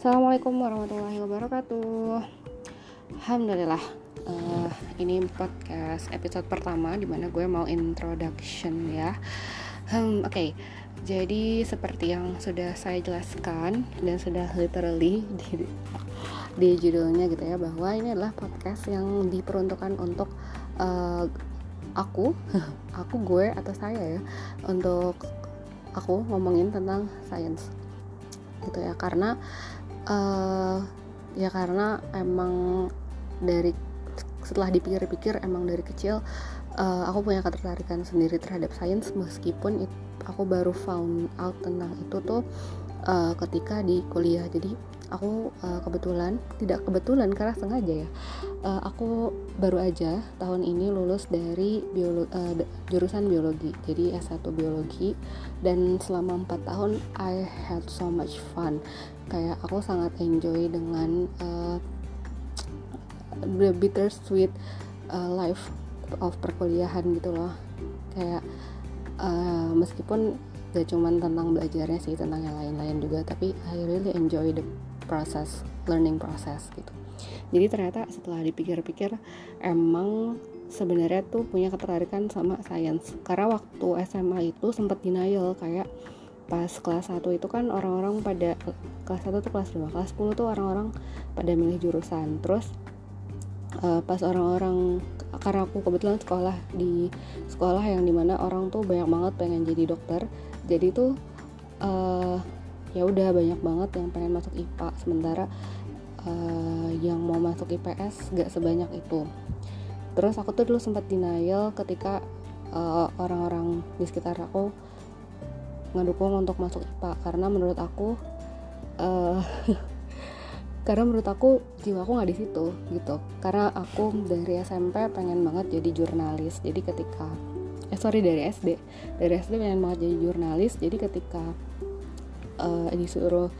Assalamualaikum warahmatullahi wabarakatuh. Alhamdulillah, uh, ini podcast episode pertama di mana gue mau introduction ya. Hmm, Oke, okay. jadi seperti yang sudah saya jelaskan dan sudah literally di, di judulnya gitu ya bahwa ini adalah podcast yang diperuntukkan untuk uh, aku, aku gue atau saya ya untuk aku ngomongin tentang science gitu ya karena uh, ya karena emang dari setelah dipikir-pikir emang dari kecil uh, aku punya ketertarikan sendiri terhadap sains. Meskipun it, aku baru found out tentang itu tuh uh, ketika di kuliah. Jadi aku uh, kebetulan tidak kebetulan karena sengaja ya. Uh, aku baru aja tahun ini lulus dari biolo uh, jurusan biologi. Jadi S1 biologi. Dan selama 4 tahun I had so much fun. Kayak aku sangat enjoy dengan uh, the bittersweet uh, life of perkuliahan gitu loh. Kayak uh, meskipun gak cuman tentang belajarnya sih tentang yang lain-lain juga tapi I really enjoy the process learning process gitu. Jadi ternyata setelah dipikir-pikir emang sebenarnya tuh punya ketertarikan sama sains karena waktu SMA itu sempat denial kayak pas kelas 1 itu kan orang-orang pada kelas 1 tuh kelas 2 kelas 10 tuh orang-orang pada milih jurusan. Terus uh, pas orang-orang karena aku kebetulan sekolah di sekolah yang di mana orang tuh banyak banget pengen jadi dokter. Jadi tuh uh, ya udah banyak banget yang pengen masuk IPA sementara uh, yang mau masuk IPS gak sebanyak itu. Terus aku tuh dulu sempat denial ketika orang-orang uh, di sekitar aku ngedukung untuk masuk IPA karena menurut aku uh, karena menurut aku jiwa aku nggak di situ gitu. Karena aku dari SMP pengen banget jadi jurnalis. Jadi ketika eh sorry dari SD dari SD pengen banget jadi jurnalis. Jadi ketika uh, disuruh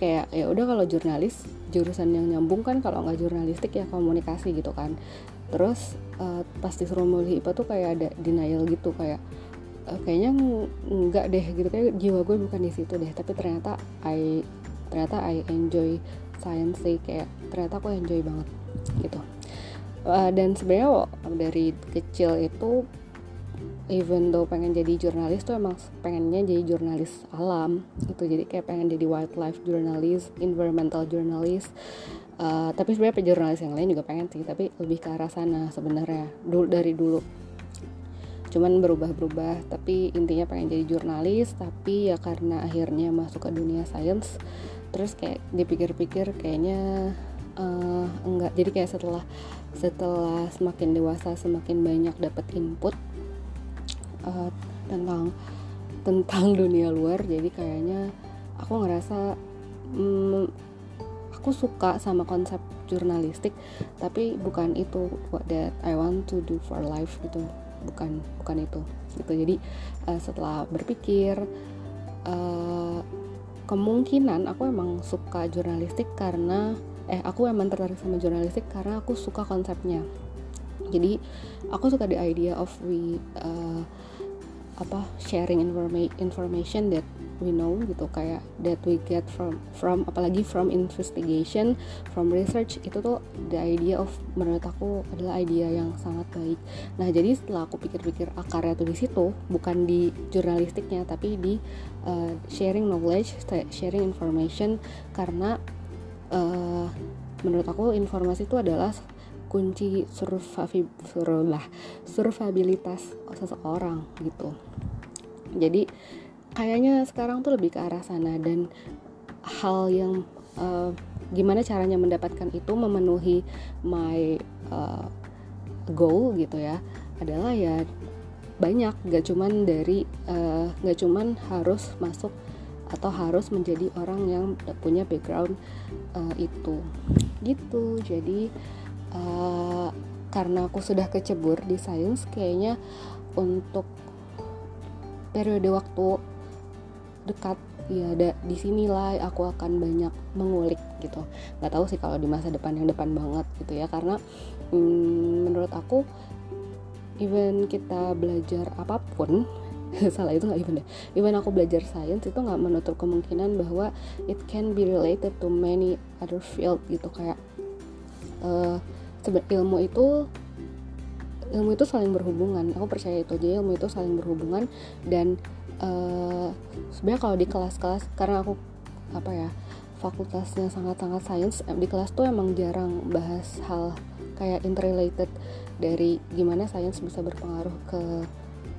kayak ya udah kalau jurnalis jurusan yang nyambung kan kalau nggak jurnalistik ya komunikasi gitu kan. Terus uh, pas disuruh milih IPA tuh kayak ada denial gitu kayak uh, kayaknya nggak deh gitu. Kayak jiwa gue bukan di situ deh. Tapi ternyata I ternyata I enjoy science sih kayak ternyata aku enjoy banget gitu. Uh, dan sebenarnya dari kecil itu even though pengen jadi jurnalis tuh emang pengennya jadi jurnalis alam gitu. Jadi kayak pengen jadi wildlife journalist environmental journalist. Uh, tapi sebenarnya jurnalis yang lain juga pengen sih tapi lebih ke arah sana sebenarnya dulu dari dulu cuman berubah-berubah tapi intinya pengen jadi jurnalis tapi ya karena akhirnya masuk ke dunia sains terus kayak dipikir-pikir kayaknya uh, enggak. Jadi kayak setelah setelah semakin dewasa semakin banyak dapat input uh, tentang tentang dunia luar jadi kayaknya aku ngerasa hmm, aku suka sama konsep jurnalistik tapi bukan itu what that I want to do for life gitu bukan bukan itu gitu. Jadi uh, setelah berpikir uh, kemungkinan aku emang suka jurnalistik karena eh aku emang tertarik sama jurnalistik karena aku suka konsepnya. Jadi aku suka the idea of we uh, apa sharing informa information that we know gitu kayak that we get from from apalagi from investigation from research itu tuh the idea of menurut aku adalah idea yang sangat baik. Nah jadi setelah aku pikir-pikir akarnya tuh di situ bukan di jurnalistiknya tapi di uh, sharing knowledge sharing information karena uh, menurut aku informasi itu adalah kunci survivabilitas seseorang gitu jadi kayaknya sekarang tuh lebih ke arah sana dan hal yang uh, gimana caranya mendapatkan itu memenuhi my uh, goal gitu ya adalah ya banyak. Gak cuman dari uh, gak cuman harus masuk atau harus menjadi orang yang punya background uh, itu. Gitu. Jadi uh, karena aku sudah kecebur di sains kayaknya untuk periode waktu dekat ya ada di sinilah aku akan banyak mengulik gitu. Nggak tahu sih kalau di masa depan yang depan banget gitu ya karena hmm, menurut aku even kita belajar apa pun salah itu nggak even deh even aku belajar sains itu nggak menutup kemungkinan bahwa it can be related to many other field gitu kayak uh, ilmu itu ilmu itu saling berhubungan. Aku percaya itu aja ilmu itu saling berhubungan. Dan uh, sebenarnya kalau di kelas-kelas karena aku apa ya fakultasnya sangat-sangat sains di kelas tuh emang jarang bahas hal kayak interrelated dari gimana sains bisa berpengaruh ke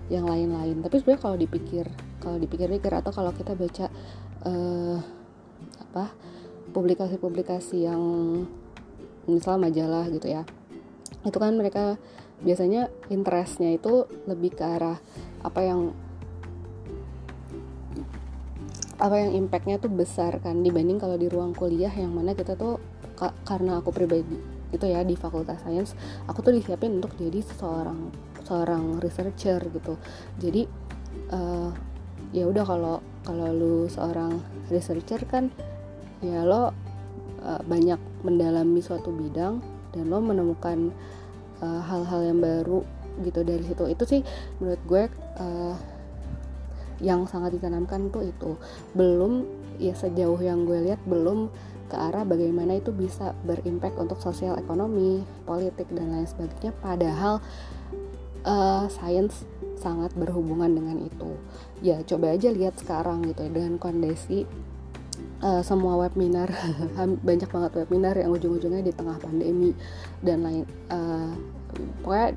yang lain-lain. Tapi sebenarnya kalau dipikir kalau dipikir-pikir atau kalau kita baca uh, apa publikasi-publikasi yang misal majalah gitu ya itu kan mereka biasanya interestnya itu lebih ke arah apa yang apa yang impactnya tuh besar kan dibanding kalau di ruang kuliah yang mana kita tuh karena aku pribadi itu ya di fakultas sains aku tuh disiapin untuk jadi seorang seorang researcher gitu. Jadi uh, ya udah kalau kalau lu seorang researcher kan ya lo uh, banyak mendalami suatu bidang dan lo menemukan eh, hal-hal uh, yang baru gitu dari situ. Itu sih menurut gue uh, yang sangat ditanamkan tuh itu. Belum ya sejauh yang gue lihat belum ke arah bagaimana itu bisa berimpact untuk sosial ekonomi politik dan lain sebagainya. Padahal uh, sains sangat berhubungan dengan itu. Ya coba aja lihat sekarang gitu ya dengan kondisi uh, semua webinar banyak banget webinar yang ujung-ujungnya di tengah pandemi dan lain uh, pokoknya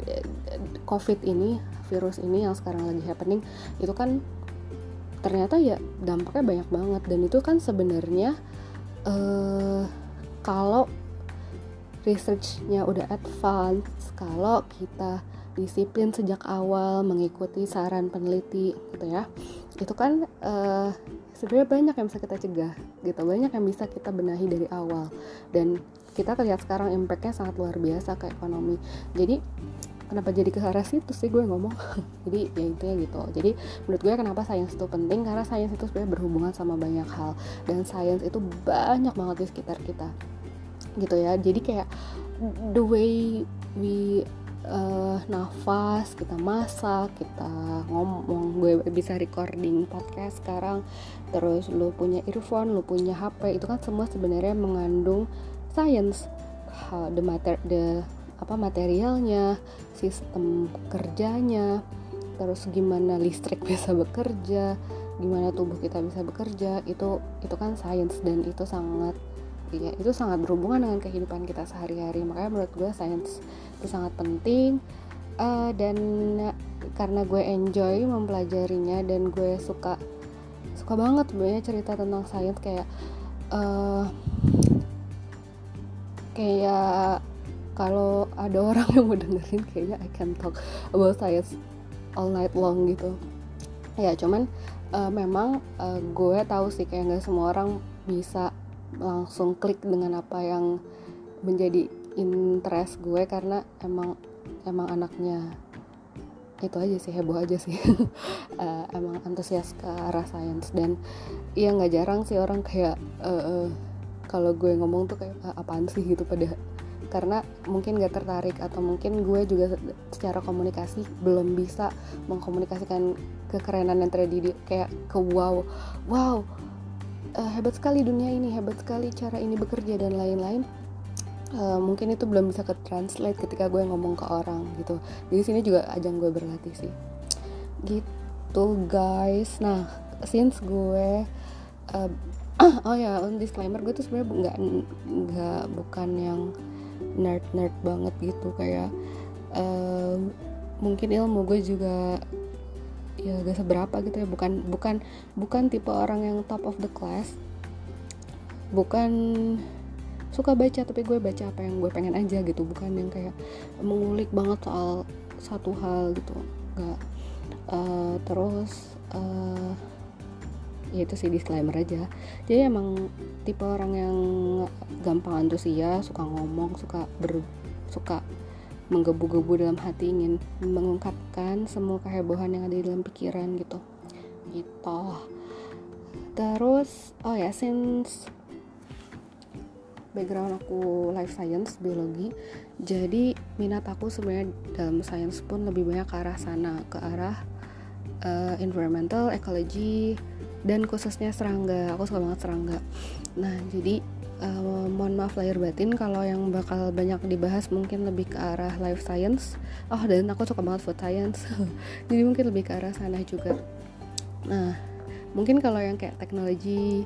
covid ini virus ini yang sekarang lagi happening itu kan ternyata ya dampaknya banyak banget. Dan itu kan sebenarnya uh, kalau researchnya udah advance kalau kita disiplin sejak awal mengikuti saran peneliti gitu ya itu kan uh, sebenarnya banyak yang bisa kita cegah gitu. Banyak yang bisa kita benahi dari awal. Dan kita lihat sekarang impactnya sangat luar biasa ke ekonomi. Jadi kenapa jadi ke arah situ sih gue ngomong? Jadi ya intinya gitu. Jadi menurut gue kenapa sains itu penting? Karena sains itu sebenarnya berhubungan sama banyak hal. Dan sains itu banyak banget di sekitar kita. Gitu ya. Jadi kayak the way we uh, nafas kita masak kita ngomong. Gue bisa recording podcast sekarang. Terus lu punya earphone lu punya HP itu kan semua sebenarnya mengandung science. The matter the apa materialnya sistem kerjanya. Terus gimana listrik bisa bekerja gimana tubuh kita bisa bekerja itu itu kan sains dan itu sangat ya itu sangat berhubungan dengan kehidupan kita sehari-hari. Makanya menurut gue sains itu sangat penting. Uh, dan karena gue enjoy mempelajarinya dan gue suka suka banget sebenarnya cerita tentang sains kayak uh, kayak kalau ada orang yang mau dengerin kayaknya I can talk about science all night long gitu. Ya cuman uh, memang uh, gue tahu sih kayak nggak semua orang bisa langsung klik dengan apa yang menjadi interest gue karena emang emang anaknya itu aja sih heboh aja sih. Uh, emang antusias ke arah sains. Dan iya nggak jarang sih orang kayak uh, uh, kalau gue ngomong tuh kayak apaan sih? gitu pada karena mungkin gak tertarik atau mungkin gue juga secara komunikasi belum bisa mengkomunikasikan kekerenan yang terjadi kayak ke wow wow uh, hebat sekali dunia ini hebat sekali cara ini bekerja dan lain-lain. Uh, mungkin itu belum bisa ke translate ketika gue ngomong ke orang gitu. Jadi sini juga ajang gue berlatih sih. Gitu guys. Nah since gue uh, oh ya on disclaimer gue tuh sebenarnya nggak nggak bukan yang nerd nerd banget gitu kayak uh, mungkin ilmu gue juga ya gak seberapa gitu ya. Bukan bukan bukan tipe orang yang top of the class. Bukan suka baca tapi gue baca apa yang gue pengen aja gitu. Bukan yang kayak mengulik banget soal satu hal gitu. Nggak. Uh, terus uh, ya itu sih disclaimer aja. Jadi emang tipe orang yang gampang antusias suka ngomong suka ber suka menggebu-gebu dalam hati ingin mengungkapkan semua kehebohan yang ada di dalam pikiran gitu gitu terus oh ya since background aku life science biologi jadi minat aku sebenarnya dalam science pun lebih banyak ke arah sana ke arah uh, environmental, ecology, dan khususnya serangga. Aku suka banget serangga. Nah, jadi uh, mohon maaf lahir batin kalau yang bakal banyak dibahas mungkin lebih ke arah life science. Oh, dan aku suka banget food science. jadi mungkin lebih ke arah sana juga. Nah, mungkin kalau yang kayak teknologi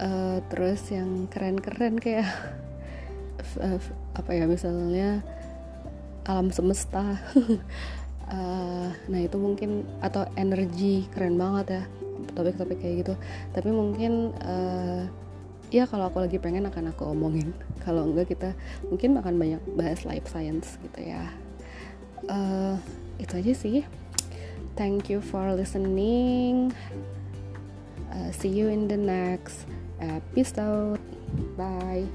uh, terus yang keren-keren kayak uh, apa ya misalnya alam semesta uh, nah itu mungkin atau energi keren banget ya topik-topik kayak gitu tapi mungkin uh, ya kalau aku lagi pengen akan aku omongin. Kalau enggak kita mungkin akan banyak bahas life science gitu ya. Uh, itu aja sih. Thank you for listening. Uh, see you in the next episode. Bye